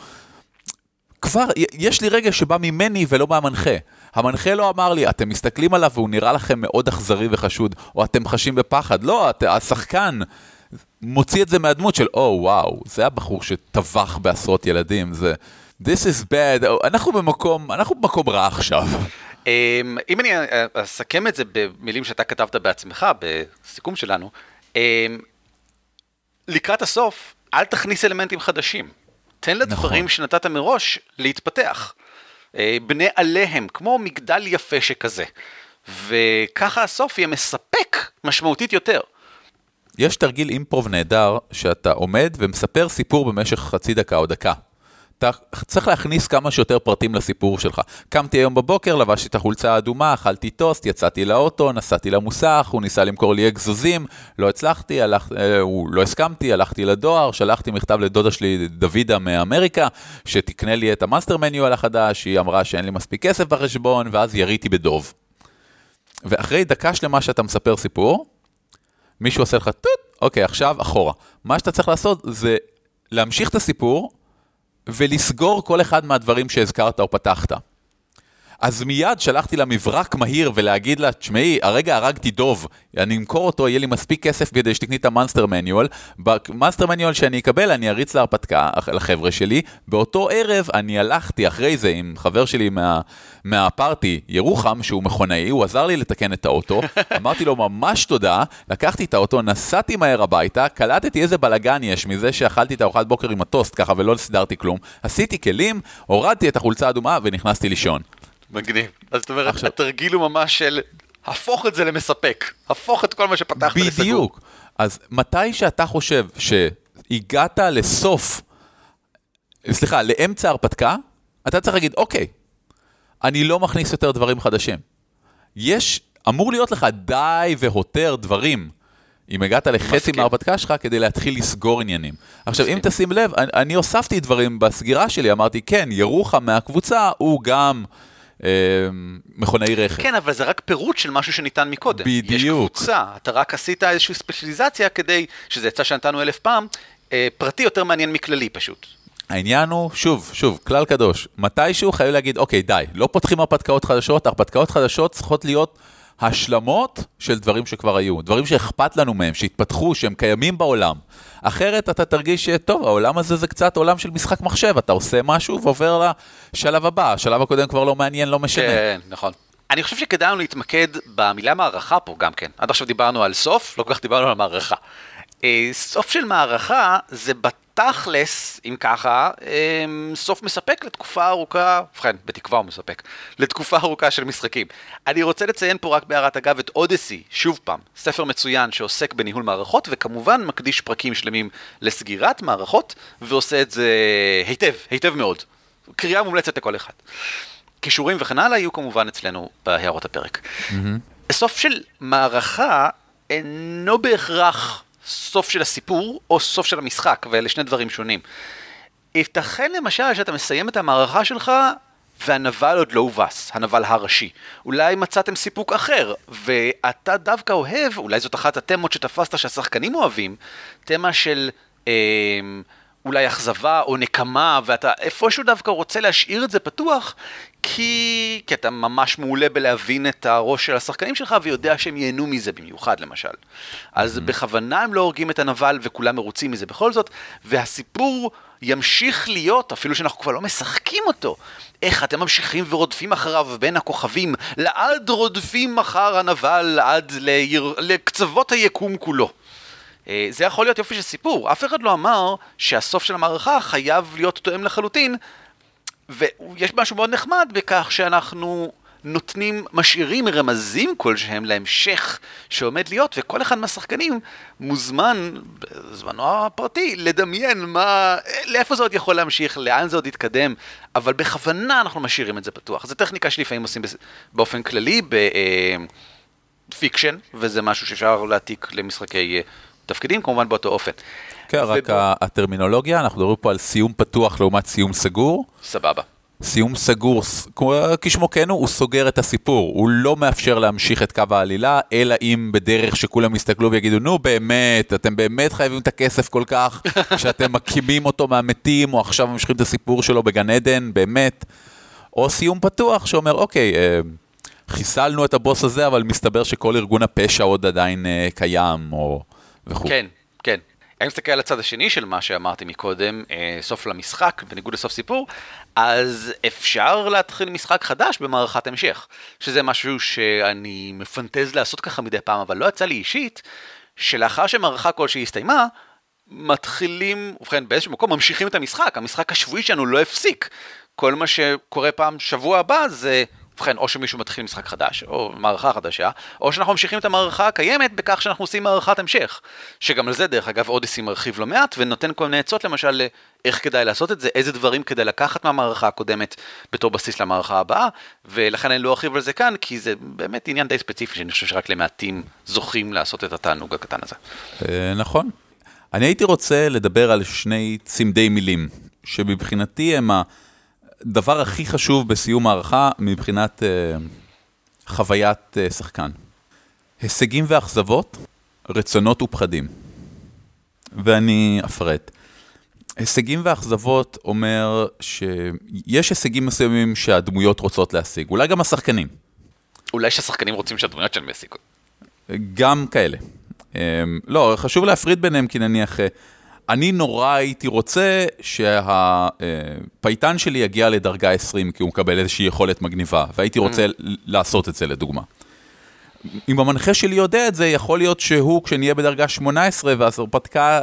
כבר, יש לי רגע שבא ממני ולא מהמנחה. המנחה לא אמר לי, אתם מסתכלים עליו והוא נראה לכם מאוד אכזרי וחשוד, או אתם חשים בפחד. לא, את, השחקן מוציא את זה מהדמות של, או, oh, וואו, זה הבחור שטבח בעשרות ילדים, זה... This is bad, אנחנו במקום, אנחנו במקום רע עכשיו. אמ, אם אני אה, אסכם את זה במילים שאתה כתבת בעצמך, בסיכום שלנו, אמ, לקראת הסוף, אל תכניס אלמנטים חדשים. תן לדברים נכון. שנתת מראש להתפתח. אה, בנה עליהם, כמו מגדל יפה שכזה. וככה הסוף יהיה מספק משמעותית יותר. יש תרגיל improv נהדר, שאתה עומד ומספר סיפור במשך חצי דקה או דקה. אתה צריך להכניס כמה שיותר פרטים לסיפור שלך. קמתי היום בבוקר, לבשתי את החולצה האדומה, אכלתי טוסט, יצאתי לאוטו, נסעתי למוסך, הוא ניסה למכור לי אגזוזים, לא הצלחתי, הלך, אה, הוא, לא הסכמתי, הלכתי לדואר, שלחתי מכתב לדודה שלי, דוידה מאמריקה, שתקנה לי את ה Monster Manual החדש, היא אמרה שאין לי מספיק כסף בחשבון, ואז יריתי בדוב. ואחרי דקה שלמה שאתה מספר סיפור, מישהו עושה לך טוט, אוקיי, עכשיו אחורה. מה שאתה צריך לעשות זה להמשיך את הסיפור ולסגור כל אחד מהדברים שהזכרת או פתחת. אז מיד שלחתי לה מברק מהיר ולהגיד לה, תשמעי, הרגע הרגתי דוב, אני אמכור אותו, יהיה לי מספיק כסף כדי שתקני את המאנסטר מניואל. במאנסטר מניואל שאני אקבל, אני אריץ להרפתקה לחבר'ה שלי. באותו ערב אני הלכתי אחרי זה עם חבר שלי מה, מהפארטי, ירוחם, שהוא מכונאי, הוא עזר לי לתקן את האוטו. אמרתי לו ממש תודה, לקחתי את האוטו, נסעתי מהר הביתה, קלטתי איזה בלאגן יש מזה שאכלתי את הארוחת בוקר עם הטוסט ככה ולא סידרתי כלום. עשיתי כלים, הורדתי את החולצה האדומה ונכנסתי לישון. מגניב. אז זאת אומרת, עכשיו- התרגיל הוא ממש של הפוך את זה למספק. הפוך את כל מה שפתחת לסגור. בדיוק. אז מתי שאתה חושב שהגעת לסוף, סליחה, לאמצע ההרפתקה, אתה צריך להגיד, אוקיי, אני לא מכניס יותר דברים חדשים. יש, אמור להיות לך די והותר דברים. אם הגעת לחצי. מההרפתקה שלך כדי להתחיל לסגור עניינים. עכשיו, אם תשים לב, אני, אני הוספתי דברים בסגירה שלי, אמרתי, כן, ירוחם מהקבוצה הוא גם מכונאי רכב. כן, אבל זה רק פירוט של משהו שניתן מקודם. בדיוק. יש קבוצה, אתה רק עשית איזושהי ספציליזציה כדי, שזה יצא שנתנו אלף פעם, אה, פרטי יותר מעניין מכללי פשוט. העניין הוא, שוב, שוב, כלל קדוש, מתישהו חייב להגיד, אוקיי, די, לא פותחים הרפתקאות חדשות, הרפתקאות חדשות צריכות להיות השלמות של דברים שכבר היו, דברים שאכפת לנו מהם, שהתפתחו, שהם קיימים בעולם. אחרת אתה תרגיש שטוב, העולם הזה זה קצת עולם של משחק מחשב, אתה עושה משהו ועובר לשלב הבא, השלב הקודם כבר לא מעניין, לא משנה. כן, נכון. אני חושב שכדאי לנו להתמקד במילה מערכה פה גם כן. עד עכשיו דיברנו על סוף, לא כל כך דיברנו על מערכה. אה, סוף של מערכה זה בתכלס, אם ככה, אה, סוף מספק לתקופה ארוכה, ובכן, בתקווה הוא מספק, לתקופה ארוכה של משחקים. אני רוצה לציין פה רק בהערת אגב את אודסי, שוב פעם, ספר מצוין שעוסק בניהול מערכות, וכמובן מקדיש פרקים שלמים לסגירת מערכות, ועושה את זה היטב, היטב מאוד. קריאה מומלצת לכל אחד. כישורים וכן הלאה יהיו כמובן אצלנו בהערות הפרק. סוף של מערכה אינו בהכרח סוף של הסיפור או סוף של המשחק, ואלה שני דברים שונים. ייתכן למשל שאתה מסיים את המערכה שלך והנבל עוד לא הובס, הנבל הראשי. אולי מצאתם סיפוק אחר, ואתה דווקא אוהב, אולי זאת אחת התמות שתפסת שהשחקנים אוהבים, תמה של... אה, אולי אכזבה או נקמה, ואתה איפשהו דווקא רוצה להשאיר את זה פתוח, כי, כי אתה ממש מעולה בלהבין את הראש של השחקנים שלך, ויודע שהם ייהנו מזה במיוחד, למשל. אז בכוונה הם לא הורגים את הנבל, וכולם מרוצים מזה בכל זאת, והסיפור ימשיך להיות, אפילו שאנחנו כבר לא משחקים אותו, איך אתם ממשיכים ורודפים אחריו בין הכוכבים, לעד רודפים אחר הנבל עד ליר... לקצוות היקום כולו. אה, זה יכול להיות יופי של סיפור. אף אחד לא אמר שהסוף של המערכה חייב להיות תואם לחלוטין, ויש משהו מאוד נחמד בכך שאנחנו נותנים, משאירים רמזים כלשהם להמשך שעומד להיות, וכל אחד מהשחקנים מוזמן, בזמנו הפרטי, לדמיין מה, לאיפה זה עוד יכול להמשיך, לאן זה עוד יתקדם, אבל בכוונה אנחנו משאירים את זה פתוח. זו טכניקה שלפעמים עושים באופן כללי, ב... אה, וזה משהו שאפשר להעתיק למשחקי אה, תפקידים, כמובן באותו אופן. כן, רק הטרמינולוגיה, אנחנו מדברים פה על סיום פתוח לעומת סיום סגור. סבבה. סיום סגור, כשמו כן הוא, הוא סוגר את הסיפור, הוא לא מאפשר להמשיך את קו העלילה, אלא אם בדרך שכולם יסתכלו ויגידו, נו באמת, אתם באמת חייבים את הכסף כל כך, שאתם מקימים אותו מהמתים, או עכשיו ממשיכים את הסיפור שלו בגן עדן, באמת. או סיום פתוח שאומר, אוקיי, אה, חיסלנו את הבוס הזה, אבל מסתבר שכל ארגון הפשע עוד עדיין אה, קיים, או וכו'. כן, כן. אני מסתכל על הצד השני של מה שאמרתי מקודם, אה, סוף למשחק, בניגוד לסוף סיפור, אז אפשר להתחיל משחק חדש במערכת המשך, שזה משהו שאני מפנטז לעשות ככה מדי פעם, אבל לא יצא לי אישית, שלאחר שמערכה כלשהי הסתיימה, מתחילים, ובכן באיזשהו מקום ממשיכים את המשחק, המשחק השבועי שלנו לא הפסיק. כל מה שקורה פעם שבוע הבא זה, ובכן, או שמישהו מתחיל משחק חדש, או מערכה חדשה, או שאנחנו ממשיכים את המערכה הקיימת בכך שאנחנו עושים מערכת המשך. שגם על זה, דרך אגב, אודיסי מרחיב לא מעט, ונותן כל מיני עצות למשל איך כדאי לעשות את זה, איזה דברים כדאי לקחת מהמערכה הקודמת בתור בסיס למערכה הבאה, ולכן אני לא ארחיב על זה כאן, כי זה באמת עניין די ספציפי, שאני חושב שרק למעטים זוכים לעשות את התענוג הקטן הזה. אה, נכון. אני הייתי רוצה לדבר על שני צמדי מילים, שמבחינתי הם הדבר הכי חשוב בסיום הערכה מבחינת אה, חוויית אה, שחקן. הישגים ואכזבות, רצונות ופחדים. ואני אפרט. הישגים ואכזבות אומר שיש הישגים מסוימים שהדמויות רוצות להשיג, אולי גם השחקנים. אולי שהשחקנים רוצים שהדמויות שלהם ישיגו. גם כאלה. אמ, לא, חשוב להפריד ביניהם, כי נניח, אה, אני נורא הייתי רוצה שהפייטן שלי יגיע לדרגה 20, כי הוא מקבל איזושהי יכולת מגניבה, והייתי רוצה mm. לעשות את זה לדוגמה. אם המנחה שלי יודע את זה, יכול להיות שהוא, כשנהיה בדרגה 18 וההרפתקה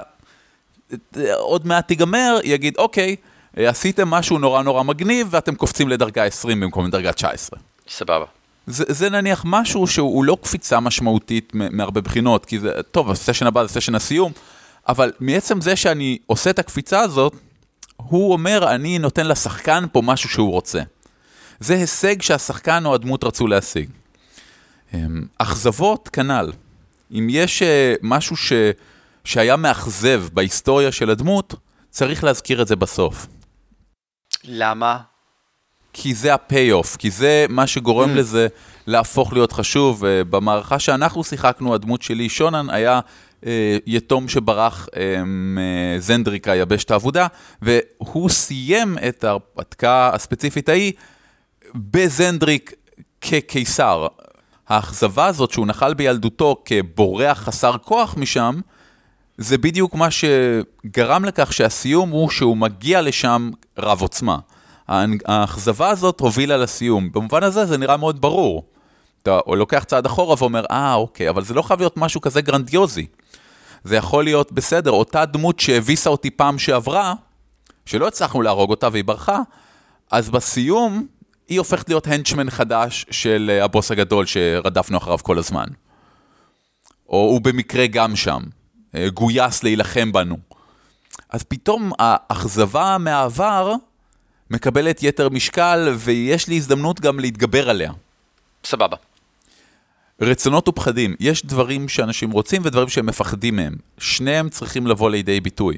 עוד מעט תיגמר, יגיד, אוקיי, עשיתם משהו נורא נורא מגניב, ואתם קופצים לדרגה 20 במקום לדרגה 19. סבבה. זה, זה נניח משהו שהוא לא קפיצה משמעותית מהרבה בחינות, כי זה, טוב, הסשן הבא זה סשן הסיום, אבל מעצם זה שאני עושה את הקפיצה הזאת, הוא אומר, אני נותן לשחקן פה משהו שהוא רוצה. זה הישג שהשחקן או הדמות רצו להשיג. אמ, אכזבות, כנ"ל. אם יש אה, משהו ש... שהיה מאכזב בהיסטוריה של הדמות, צריך להזכיר את זה בסוף. למה? כי זה הפי-אוף, כי זה מה שגורם mm. לזה להפוך להיות חשוב. אה, במערכה שאנחנו שיחקנו, הדמות שלי, שונן, היה יתום שברח אה, מזנדריק היבשת האבודה, והוא סיים את ההרפתקה הספציפית ההיא בזנדריק כקיסר. האכזבה הזאת שהוא נחל בילדותו כבורח חסר כוח משם, זה בדיוק מה שגרם לכך שהסיום הוא שהוא מגיע לשם רב עוצמה. האכזבה הזאת הובילה לסיום. במובן הזה זה נראה מאוד ברור. אתה לוקח צעד אחורה ואומר, אה, אוקיי, אבל זה לא חייב להיות משהו כזה גרנדיוזי. זה יכול להיות בסדר, אותה דמות שהביסה אותי פעם שעברה, שלא הצלחנו להרוג אותה והיא ברחה, אז בסיום היא הופכת להיות הנצ'מן חדש של אה, הבוס הגדול שרדפנו אחריו כל הזמן. או הוא במקרה גם שם, אה, גויס להילחם בנו. אז פתאום האכזבה מהעבר מקבלת יתר משקל, ויש לי הזדמנות גם להתגבר עליה. סבבה. רצונות ופחדים, יש דברים שאנשים רוצים ודברים שהם מפחדים מהם. שניהם צריכים לבוא לידי ביטוי.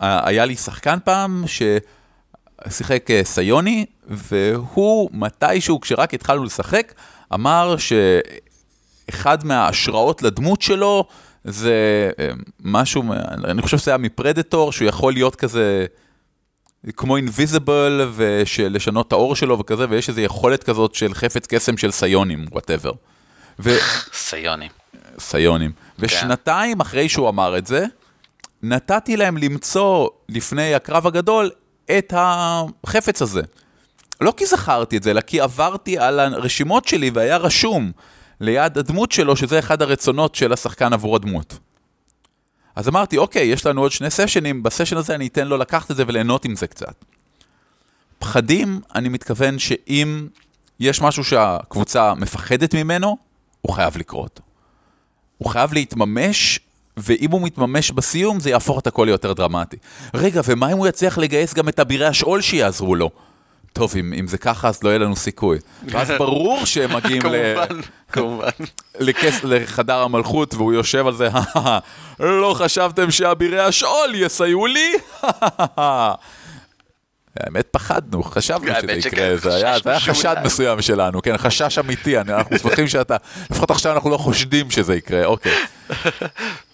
היה לי שחקן פעם ששיחק אה, סיוני, והוא מתישהו, כשרק התחלנו לשחק, אמר שאחד מההשראות לדמות שלו זה אה, משהו, אני חושב שזה היה מ Predator, שהוא יכול להיות כזה כמו invisible, ולשנות את האור שלו וכזה, ויש איזו יכולת כזאת של חפץ קסם של סיונים, whatever. ו... סיונים. סיונים. כן. ושנתיים אחרי שהוא אמר את זה, נתתי להם למצוא לפני הקרב הגדול את החפץ הזה. לא כי זכרתי את זה, אלא כי עברתי על הרשימות שלי והיה רשום ליד הדמות שלו, שזה אחד הרצונות של השחקן עבור הדמות. אז אמרתי, אוקיי, יש לנו עוד שני סשנים, בסשן הזה אני אתן לו לקחת את זה וליהנות עם זה קצת. פחדים, אני מתכוון שאם יש משהו שהקבוצה מפחדת ממנו, הוא חייב לקרות. הוא חייב להתממש, ואם הוא מתממש בסיום, זה יהפוך את הכל ליותר דרמטי. רגע, ומה אם הוא יצליח לגייס גם את אבירי השאול שיעזרו לו? טוב, אם, אם זה ככה, אז לא יהיה לנו סיכוי. ואז ברור שהם מגיעים ל... כמובן. לכס, לחדר המלכות, והוא יושב על זה, לא חשבתם שאבירי השאול יסייעו לי? האמת פחדנו, חשבנו שזה יקרה, זה היה, זה היה חשד מסוים שלנו, כן, חשש אמיתי, אנחנו שמחים שאתה, לפחות עכשיו אנחנו לא חושדים שזה יקרה, אוקיי.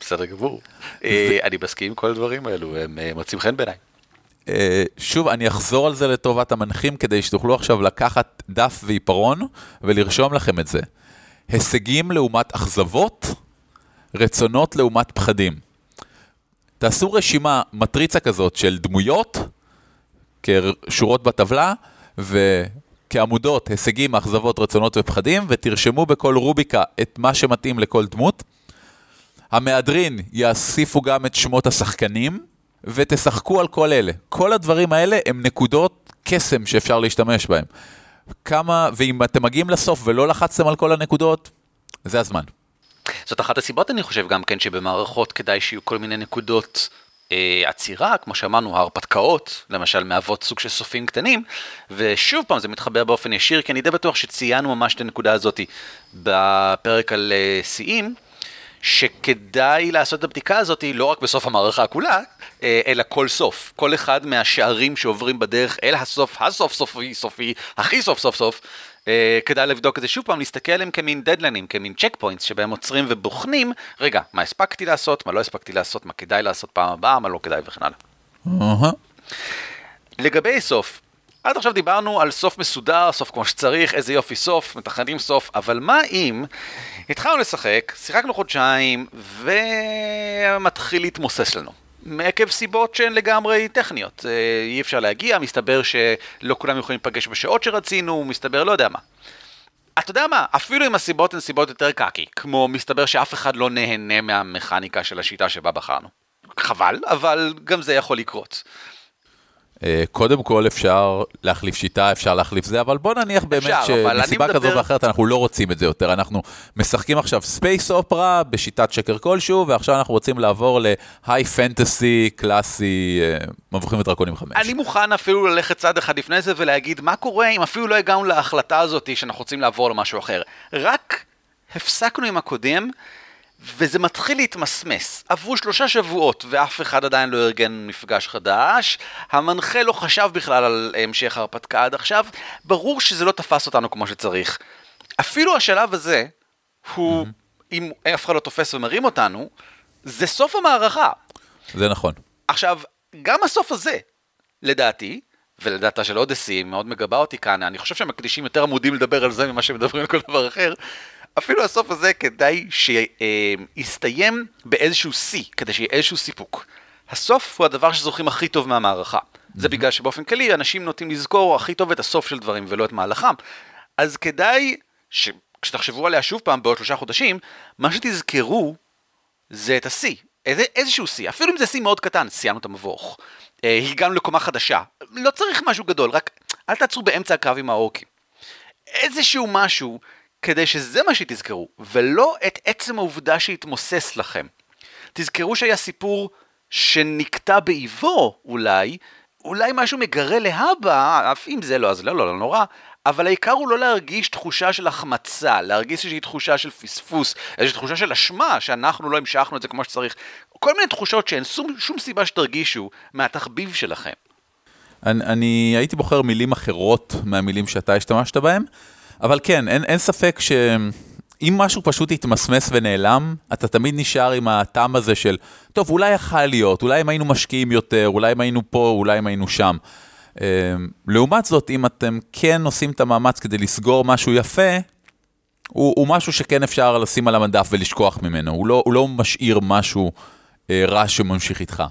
בסדר גמור. אה, אני מסכים עם כל הדברים האלו, הם אה, מוצאים חן בעיניי. אה, שוב, אני אחזור על זה לטובת המנחים, כדי שתוכלו עכשיו לקחת דף ועיפרון ולרשום לכם את זה. הישגים לעומת אכזבות, רצונות לעומת פחדים. תעשו רשימה, מטריצה כזאת של דמויות, כשורות בטבלה, וכעמודות, הישגים, אכזבות, רצונות ופחדים, ותרשמו בכל רוביקה את מה שמתאים לכל דמות. המהדרין יאסיפו גם את שמות השחקנים, ותשחקו על כל אלה. כל הדברים האלה הם נקודות קסם שאפשר להשתמש בהם. כמה, ואם אתם מגיעים לסוף ולא לחצתם על כל הנקודות, זה הזמן. זאת אחת הסיבות, אני חושב, גם כן, שבמערכות כדאי שיהיו כל מיני נקודות אה, עצירה, כמו שאמרנו, ההרפתקאות, למשל, מהוות סוג של סופים קטנים, ושוב פעם, זה מתחבר באופן ישיר, כי אני די בטוח שציינו ממש את הנקודה הזאת בפרק על אה, שיאים. שכדאי לעשות את הבדיקה הזאת לא רק בסוף המערכה כולה, אלא כל סוף. כל אחד מהשערים שעוברים בדרך אל הסוף, הסוף סופי סופי, הכי סוף סוף סוף, אה, כדאי לבדוק את זה שוב פעם, להסתכל עליהם כמין דדליינים, כמין צ'ק פוינטס, שבהם עוצרים ובוחנים, רגע, מה הספקתי לעשות, מה לא הספקתי לעשות, מה כדאי לעשות פעם הבאה, מה לא כדאי וכן הלאה. לגבי סוף, עד עכשיו דיברנו על סוף מסודר, סוף כמו שצריך, איזה יופי סוף, מתכננים סוף, אבל מה אם התחלנו לשחק, שיחקנו חודשיים, ומתחיל להתמוסס לנו. מעקב סיבות שהן לגמרי טכניות. אה, אי אפשר להגיע, מסתבר שלא כולם יכולים להיפגש בשעות שרצינו, מסתבר לא יודע מה. אתה יודע מה, אפילו אם הסיבות הן סיבות יותר קקי, כמו מסתבר שאף אחד לא נהנה מהמכניקה של השיטה שבה בחרנו. חבל, אבל גם זה יכול לקרות. אה, קודם כל אפשר להחליף שיטה, אפשר להחליף זה, אבל בוא נניח באמת שמסיבה מדבר- כזאת ואחרת אנחנו לא רוצים את זה יותר. אנחנו משחקים עכשיו space opera בשיטת שקר כלשהו, ועכשיו אנחנו רוצים לעבור ל high fantasy קלאסי, מבוכים ודרקונים 5. אני מוכן אפילו ללכת צעד אחד לפני זה ולהגיד מה קורה אם אפילו לא הגענו להחלטה הזאת שאנחנו רוצים לעבור למשהו אחר. רק הפסקנו עם הקודם וזה מתחיל להתמסמס. עברו שלושה שבועות ואף אחד עדיין לא ארגן מפגש חדש, המנחה לא חשב בכלל על המשך ההרפתקה עד עכשיו, ברור שזה לא תפס אותנו כמו שצריך. אפילו השלב הזה, הוא, אם אף אחד לא תופס ומרים אותנו, זה סוף המערכה. זה נכון. עכשיו, גם הסוף הזה, לדעתי, ולדעתה של אודסי, מאוד מגבה אותי כאן, אני חושב שהם מקדישים יותר עמודים לדבר על זה ממה שמדברים על כל דבר אחר, אפילו הסוף הזה כדאי שיסתיים באיזשהו שיא, כדי שיהיה איזשהו סיפוק. הסוף הוא הדבר שזוכרים הכי טוב מהמערכה. זה בגלל שבאופן כללי אנשים נוטים לזכור הכי טוב את הסוף של דברים ולא את מהלכם. אז כדאי שכשתחשבו עליה שוב פעם בעוד שלושה חודשים, מה שתזכרו זה את השיא, איזה, איזשהו שיא, אפילו אם זה שיא מאוד קטן, סיימנו את המבוך, אה, הגענו לקומה חדשה, לא צריך משהו גדול, רק אל תעצרו באמצע הקרב עם האורקים. איזשהו משהו כדי שזה מה שתזכרו, ולא את עצם העובדה שהתמוסס לכם. תזכרו שהיה סיפור שנקטע באיבו, אולי, אולי משהו מגרה להבא, אף אם זה לא, אז לא, לא, לא נורא, אבל העיקר הוא לא להרגיש תחושה של החמצה, להרגיש איזושהי תחושה של פספוס, איזושהי תחושה של אשמה, שאנחנו לא המשכנו את זה כמו שצריך. כל מיני תחושות שאין שום, שום סיבה שתרגישו מהתחביב שלכם. אני, אני הייתי בוחר מילים אחרות מהמילים שאתה השתמשת בהם, אבל כן, אין, אין ספק שאם משהו פשוט התמסמס ונעלם, אתה תמיד נשאר עם הטעם הזה של, טוב, אולי יכל להיות, אולי אם היינו משקיעים יותר, אולי אם היינו פה, אולי אם היינו שם. אה, לעומת זאת, אם אתם כן עושים את המאמץ כדי לסגור משהו יפה, הוא, הוא משהו שכן אפשר לשים על המדף ולשכוח ממנו, הוא לא, הוא לא משאיר משהו אה, רע שממשיך איתך.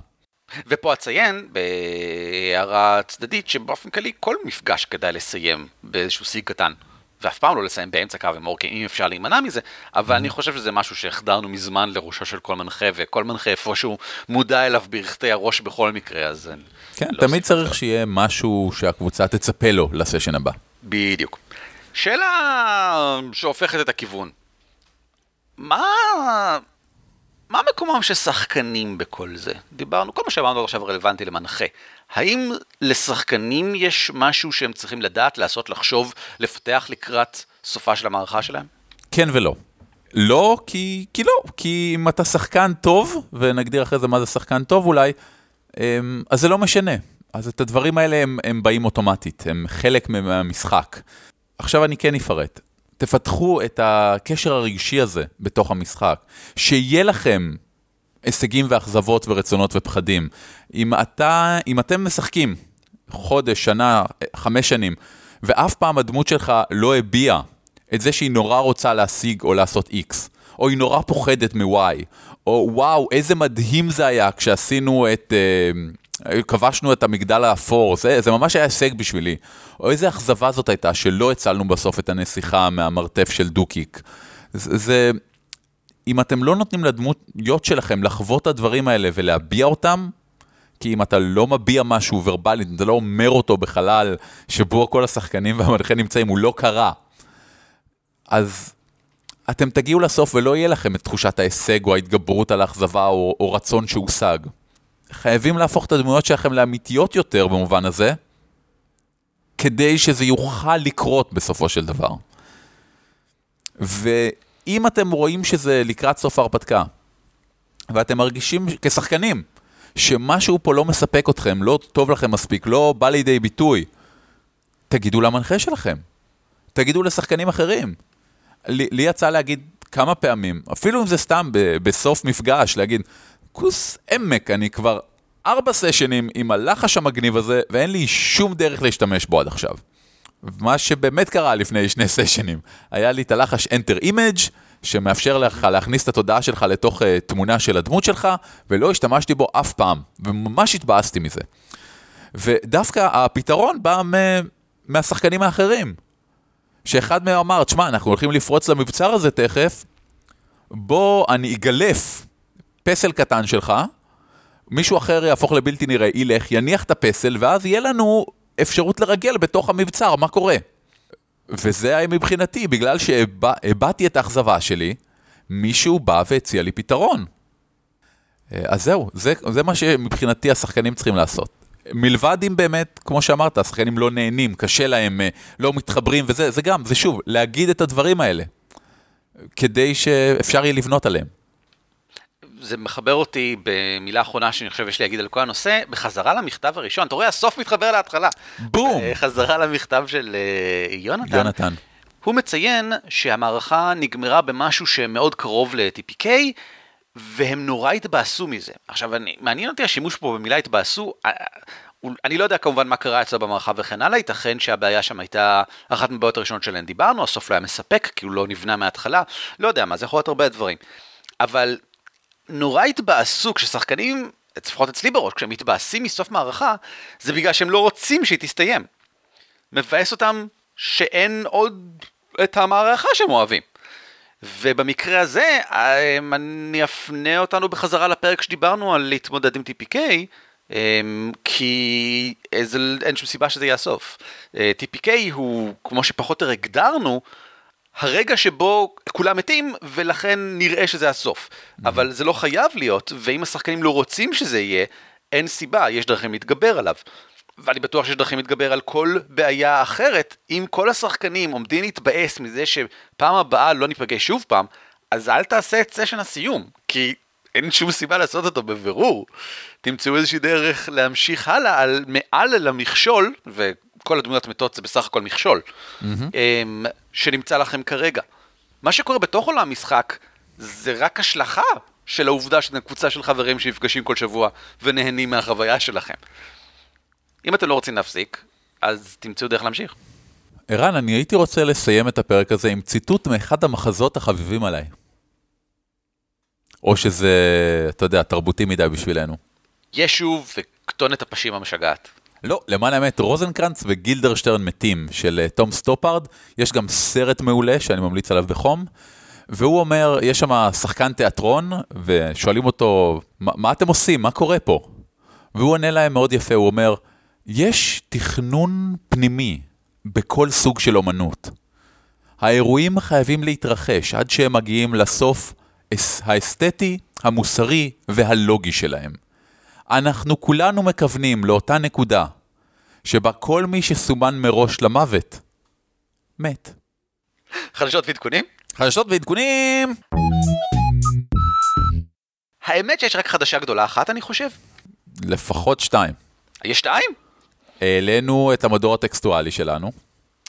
ופה אציין, בהערה צדדית, שבאופן כללי כל מפגש כדאי לסיים באיזשהו שיא קטן. ואף פעם לא לסיים באמצע קו עם אורקים, אם אפשר להימנע מזה, אבל אני חושב שזה משהו שהחדרנו מזמן לראשו של כל מנחה, וכל מנחה איפשהו מודע אליו ברכתי הראש בכל מקרה, אז... כן, לא תמיד צריך. שיהיה משהו שהקבוצה תצפה לו לסשן הבא. בדיוק. שאלה שהופכת את הכיוון. מה... מקומם של שחקנים בכל זה? דיברנו, כל מה שאמרנו עכשיו רלוונטי למנחה. האם לשחקנים יש משהו שהם צריכים לדעת, לעשות, לחשוב, לפתח לקראת סופה של המערכה שלהם? כן ולא. לא, כי, כי לא, כי אם אתה שחקן טוב, ונגדיר אחרי זה מה זה שחקן טוב אולי, אמ, אז זה לא משנה. אז את הדברים האלה הם, הם באים אוטומטית, הם חלק מהמשחק. עכשיו אני כן אפרט. תפתחו את הקשר הרגשי הזה בתוך המשחק, שיהיה לכם הישגים ואכזבות ורצונות ופחדים. אם, אתה, אם אתם משחקים חודש, שנה, חמש שנים, ואף פעם הדמות שלך לא הביעה את זה שהיא נורא רוצה להשיג או לעשות X, או היא נורא פוחדת מ-Y, או וואו, איזה מדהים זה היה כשעשינו את... אה, כבשנו את המגדל האפור, זה, זה ממש היה הישג בשבילי. או איזה אכזבה זאת הייתה שלא הצלנו בסוף את הנסיכה מהמרתף של דוקיק. זה, זה, אם אתם לא נותנים לדמויות שלכם לחוות את הדברים האלה ולהביע אותם, כי אם אתה לא מביע משהו ורבלית, אתה לא אומר אותו בחלל שבו כל השחקנים והמנחה נמצאים, הוא לא קרה. אז אתם תגיעו לסוף ולא יהיה לכם את תחושת ההישג או ההתגברות על האכזבה או, או רצון שהושג. חייבים להפוך את הדמויות שלכם לאמיתיות יותר במובן הזה, כדי שזה יוכל לקרות בסופו של דבר. ואם אתם רואים שזה לקראת סוף ההרפתקה, ואתם מרגישים כשחקנים שמשהו פה לא מספק אתכם, לא טוב לכם מספיק, לא בא לידי ביטוי, תגידו למנחה שלכם, תגידו לשחקנים אחרים. לי, לי יצא להגיד כמה פעמים, אפילו אם זה סתם ב, בסוף מפגש, להגיד, כוס עמק, אני כבר ארבע סשנים עם הלחש המגניב הזה, ואין לי שום דרך להשתמש בו עד עכשיו. מה שבאמת קרה לפני שני סשנים, היה לי את הלחש Enter Image, שמאפשר לך להכניס את התודעה שלך לתוך uh, תמונה של הדמות שלך, ולא השתמשתי בו אף פעם, וממש התבאסתי מזה. ודווקא הפתרון בא מ- מהשחקנים האחרים. שאחד מהם אמר, תשמע, אנחנו הולכים לפרוץ למבצר הזה תכף, בוא אני אגלף פסל קטן שלך, מישהו אחר יהפוך לבלתי נראה, ילך, יניח את הפסל, ואז יהיה לנו אפשרות לרגל בתוך המבצר, מה קורה? וזה היה מבחינתי, בגלל שהבעתי את האכזבה שלי, מישהו בא והציע לי פתרון. אה, אז זהו, זה, זה מה שמבחינתי השחקנים צריכים לעשות. מלבד אם באמת, כמו שאמרת, השחקנים לא נהנים, קשה להם, אה, לא מתחברים וזה, זה גם, זה שוב, להגיד את הדברים האלה, כדי שאפשר יהיה לבנות עליהם. זה מחבר אותי במילה אחרונה שאני חושב יש לי להגיד על כל הנושא, בחזרה למכתב הראשון, אתה רואה, הסוף מתחבר להתחלה. בום! אה, חזרה למכתב של אה, יונתן. יונתן. הוא מציין שהמערכה נגמרה במשהו שמאוד קרוב ל-TPK, והם נורא התבאסו מזה. עכשיו, אני, מעניין אותי השימוש פה במילה התבאסו, אה, אני לא יודע כמובן מה קרה אצלו במערכה וכן הלאה, ייתכן שהבעיה שם הייתה אחת מהבעיות הראשונות שלהן דיברנו, הסוף לא היה מספק, כי הוא לא נבנה מההתחלה, לא יודע מה, זה יכול להיות הרבה דברים. אבל נורא התבאסו כששחקנים, לפחות אצלי בראש, כשהם מתבאסים מסוף מערכה, זה בגלל שהם לא רוצים שהיא תסתיים. מבאס אותם שאין עוד את המערכה שהם אוהבים. ובמקרה הזה, אמ, אני אפנה אותנו בחזרה לפרק שדיברנו על להתמודד עם TPK, אמ, כי אין שום סיבה שזה יאסוף. אה, TPK הוא, כמו שפחות או יותר הגדרנו, הרגע שבו כולם מתים, ולכן נראה שזה הסוף. Mm-hmm. אבל זה לא חייב להיות, ואם השחקנים לא רוצים שזה יהיה, אין סיבה, יש דרכים להתגבר עליו. ואני בטוח שיש דרכים להתגבר על כל בעיה אחרת. אם כל השחקנים עומדים להתבאס מזה שפעם הבאה לא ניפגש שוב פעם, אז אל תעשה את סשן הסיום, כי אין שום סיבה לעשות אותו בבירור. תמצאו איזושהי דרך להמשיך הלאה על מעל למכשול, וכל הדמויות מתות זה בסך הכל מכשול, mm-hmm. שנמצא לכם כרגע. מה שקורה בתוך עולם המשחק זה רק השלכה של העובדה שאתם קבוצה של חברים שנפגשים כל שבוע ונהנים מהחוויה שלכם. אם אתם לא רוצים להפסיק, אז תמצאו דרך להמשיך. ערן, אני הייתי רוצה לסיים את הפרק הזה עם ציטוט מאחד המחזות החביבים עליי. או שזה, אתה יודע, תרבותי מדי בשבילנו. ישו וכתונת הפסים המשגעת. לא, למען האמת, רוזנקרנץ וגילדרשטרן מתים של אה, תום סטופארד, יש גם סרט מעולה שאני ממליץ עליו בחום, והוא אומר, יש שם שחקן תיאטרון, ושואלים אותו, מה אתם עושים? מה קורה פה? והוא עונה להם מאוד יפה, הוא אומר, יש תכנון פנימי בכל סוג של אומנות. האירועים חייבים להתרחש עד שהם מגיעים לסוף האסתטי, המוסרי והלוגי שלהם. אנחנו כולנו מכוונים לאותה נקודה, שבה כל מי שסומן מראש למוות, מת. חדשות ועדכונים? חדשות ועדכונים! האמת שיש רק חדשה גדולה אחת, אני חושב. לפחות שתיים. יש שתיים? העלינו את המדור הטקסטואלי שלנו.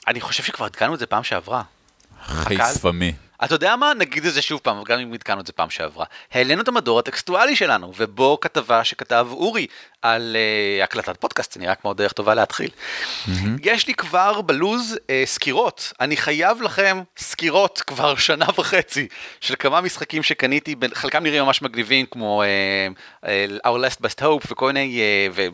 אני חושב שכבר עדכנו את זה פעם שעברה. חייספמי. אתה יודע מה? נגיד את זה שוב פעם, גם אם עדכנו את זה פעם שעברה. העלינו את המדור הטקסטואלי שלנו, ובו כתבה שכתב אורי על uh, הקלטת פודקאסט, זה נראה כמו דרך טובה להתחיל. Mm-hmm. יש לי כבר בלוז uh, סקירות, אני חייב לכם סקירות כבר שנה וחצי של כמה משחקים שקניתי, חלקם נראים ממש מגניבים, כמו uh, uh, Our Last Best Hope וכל מיני,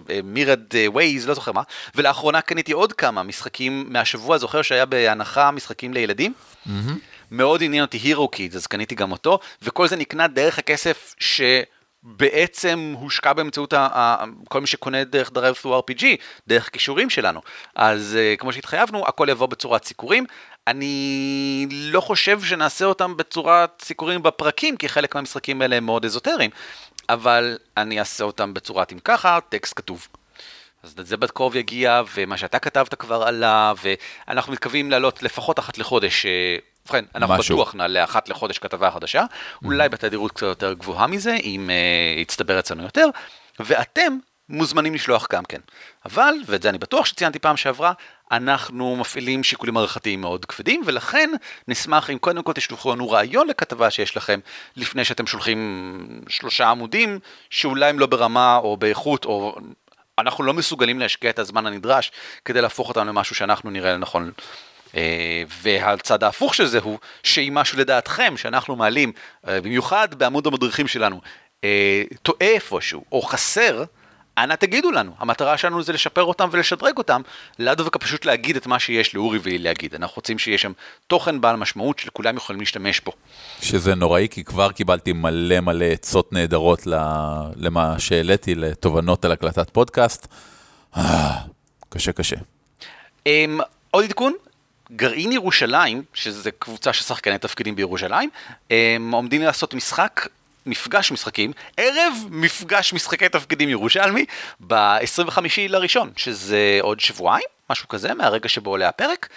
ומירד uh, Ways, לא זוכר מה, ולאחרונה קניתי עוד כמה משחקים מהשבוע, זוכר שהיה בהנחה משחקים לילדים? Mm-hmm. מאוד עניין אותי הירו קידס, אז קניתי גם אותו, וכל זה נקנה דרך הכסף שבעצם הושקע באמצעות ה- ה- כל מי שקונה דרך דרייב through RPG, דרך כישורים שלנו. אז uh, כמו שהתחייבנו, הכל יבוא בצורת סיקורים. אני לא חושב שנעשה אותם בצורת סיקורים בפרקים, כי חלק מהמשחקים האלה הם מאוד אזוטריים, אבל אני אעשה אותם בצורת אם ככה, טקסט כתוב. אז זה בקרוב יגיע, ומה שאתה כתבת כבר עלה, ואנחנו מתכוונים לעלות לפחות אחת לחודש אה, ובכן, אנחנו משהו. בטוח נעלה אחת לחודש כתבה חדשה, mm-hmm. אולי בתדירות קצת יותר גבוהה מזה, אם uh, יצטבר אצלנו יותר, ואתם מוזמנים לשלוח גם כן. אבל, ואת זה אני בטוח שציינתי פעם שעברה, אנחנו מפעילים שיקולים ערכתיים מאוד כבדים, ולכן נשמח אם קודם כל תשלחו לנו רעיון לכתבה שיש לכם, לפני שאתם שולחים שלושה עמודים, שאולי הם לא ברמה או באיכות, או אנחנו לא מסוגלים להשקיע את הזמן הנדרש כדי להפוך אותם למשהו שאנחנו נראה לנכון. אה, והצד ההפוך של זה הוא שאם משהו לדעתכם שאנחנו מעלים, אה, במיוחד בעמוד המדריכים שלנו, אה, טועה איפשהו או חסר, אנא תגידו לנו, המטרה שלנו זה לשפר אותם ולשדרג אותם, לאו דווקא פשוט להגיד את מה שיש לאורי ולי להגיד, אנחנו רוצים שיש שם תוכן בעל משמעות שכולם יכולים להשתמש בו. שזה נוראי, כי כבר קיבלתי מלא מלא עצות נהדרות למה שהעליתי, לתובנות על הקלטת פודקאסט. קשה קשה. אמ, עוד עדכון, גרעין ירושלים, שזה קבוצה של שחקני תפקידים בירושלים, הם עומדים לעשות משחק מפגש משחקים, ערב מפגש משחקי תפקידים ירושלמי, ב-25 לראשון, שזה עוד שבועיים, משהו כזה, מהרגע שבו עולה הפרק.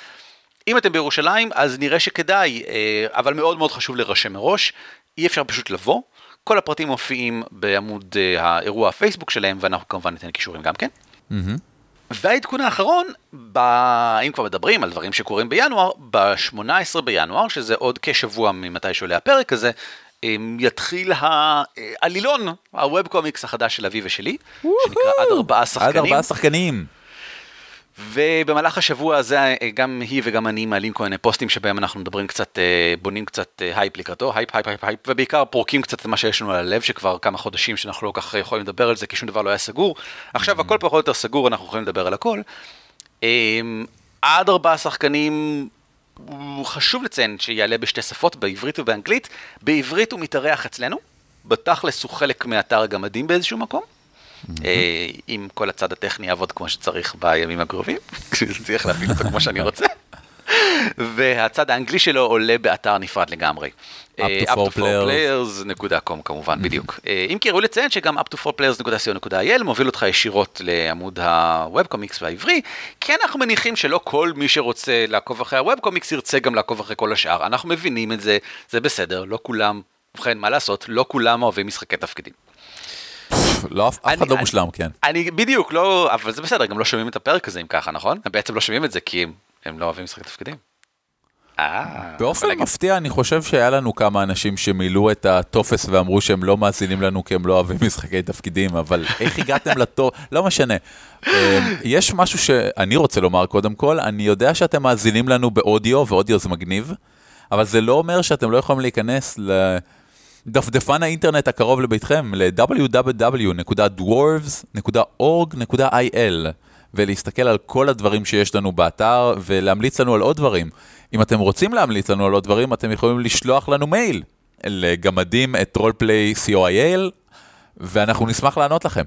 אם אתם בירושלים, אז נראה שכדאי, אה, אבל מאוד מאוד חשוב להירשם מראש, אי אפשר פשוט לבוא. כל הפרטים מופיעים בעמוד אה, האירוע הפייסבוק שלהם, ואנחנו כמובן ניתן קישורים גם כן. Mm-hmm. והעדכון האחרון, ב... אם כבר מדברים על דברים שקורים בינואר, ב-18 בינואר, שזה עוד כשבוע ממתי שעולה הפרק הזה, יתחיל העלילון, הווב קומיקס החדש של אבי ושלי, שנקרא עד ארבעה שחקנים. עד ארבעה שחקנים. ובמהלך השבוע הזה גם היא וגם אני מעלים כל מיני פוסטים שבהם אנחנו מדברים קצת, אה, בונים קצת אה, הייפ לקראתו, הייפ, הייפ, הייפ, הייפ, ובעיקר פורקים קצת את מה שיש לנו על הלב, שכבר כמה חודשים שאנחנו לא כל כך יכולים לדבר על זה, כי שום דבר לא היה סגור. עכשיו הכל פחות או יותר סגור, אנחנו יכולים לדבר על הכל. עד ארבעה שחקנים חשוב לציין שיעלה בשתי שפות, בעברית ובאנגלית. בעברית הוא מתארח אצלנו, בתכלס הוא חלק מאתר הגמדים באיזשהו מקום. אה, אם כל הצד הטכני יעבוד כמו שצריך בימים הקרובים, צריך להפעיל אותו כמו שאני רוצה. והצד האנגלי שלו עולה באתר נפרד לגמרי. up to 4players.com כמובן, בדיוק. אה, אם כי ראוי לציין שגם up to 4players.co.il מוביל אותך ישירות לעמוד הווב קומיקס והעברי, כי אנחנו מניחים שלא כל מי שרוצה לעקוב אחרי הווב קומיקס ירצה גם לעקוב אחרי כל השאר. אנחנו מבינים את זה, זה בסדר, לא כולם, ובכן, מה לעשות, לא כולם אוהבים משחקי תפקידים. לא, אף אחד לא מושלם, כן. אני, בדיוק, לא, אבל זה בסדר, גם לא שומעים את הפרק הזה אם ככה, נכון? הם בעצם לא שומעים את זה כי הם לא אוהבים משחקי תפקידים. אה, באופן מפתיע אני חושב שהיה לנו כמה אנשים שמילאו את הטופס ואמרו שהם לא מאזינים לנו כי הם לא אוהבים משחקי תפקידים, אבל איך הגעתם לטוב, לא משנה. אמ, יש משהו שאני רוצה לומר קודם כל, אני יודע שאתם מאזינים לנו באודיו, ואודיו זה מגניב, אבל זה לא אומר שאתם לא יכולים להיכנס לדפדפן האינטרנט הקרוב לביתכם, ל-www.dwarves.org.il. ולהסתכל על כל הדברים שיש לנו באתר ולהמליץ לנו על עוד דברים. אם אתם רוצים להמליץ לנו על עוד דברים, אתם יכולים לשלוח לנו מייל לגמדים at roleplay co.il ואנחנו נשמח לענות לכם.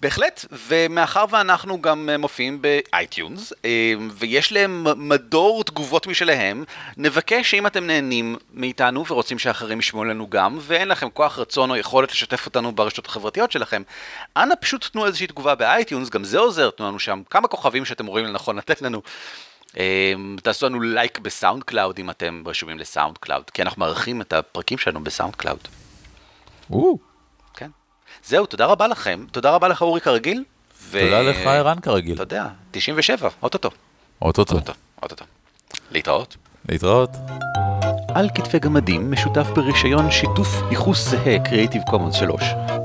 בהחלט, ומאחר ואנחנו גם מופיעים ב iTunes, אה, ויש להם מדור תגובות משלהם, נבקש שאם אתם נהנים מאיתנו ורוצים שאחרים ישמעו לנו גם, ואין לכם כוח רצון או יכולת לשתף אותנו ברשתות החברתיות שלכם, אנא פשוט תנו איזושהי תגובה ב iTunes, גם זה עוזר, תנו לנו שם כמה כוכבים שאתם רואים לנכון לתת לנו. אה, תעשו לנו לייק ב SoundCloud אם אתם רשומים ל SoundCloud, כי אנחנו מארחים את הפרקים שלנו ב SoundCloud. זהו, תודה רבה לכם, תודה רבה לך אורי כרגיל. ו... תודה לך ערן כרגיל. אתה יודע, 97, אוטוטו. אוטוטו. אוטוטו. להתראות. להתראות. על כתפי גמדים משותף ברישיון שיתוף ייחוס זהה Creative Commons 3.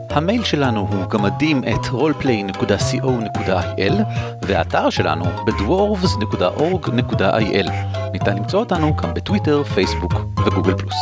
המייל שלנו הוא גמדים את roleplay.co.il והאתר שלנו בדוורבס.org.il. ניתן למצוא אותנו גם בטוויטר, פייסבוק וגוגל פלוס.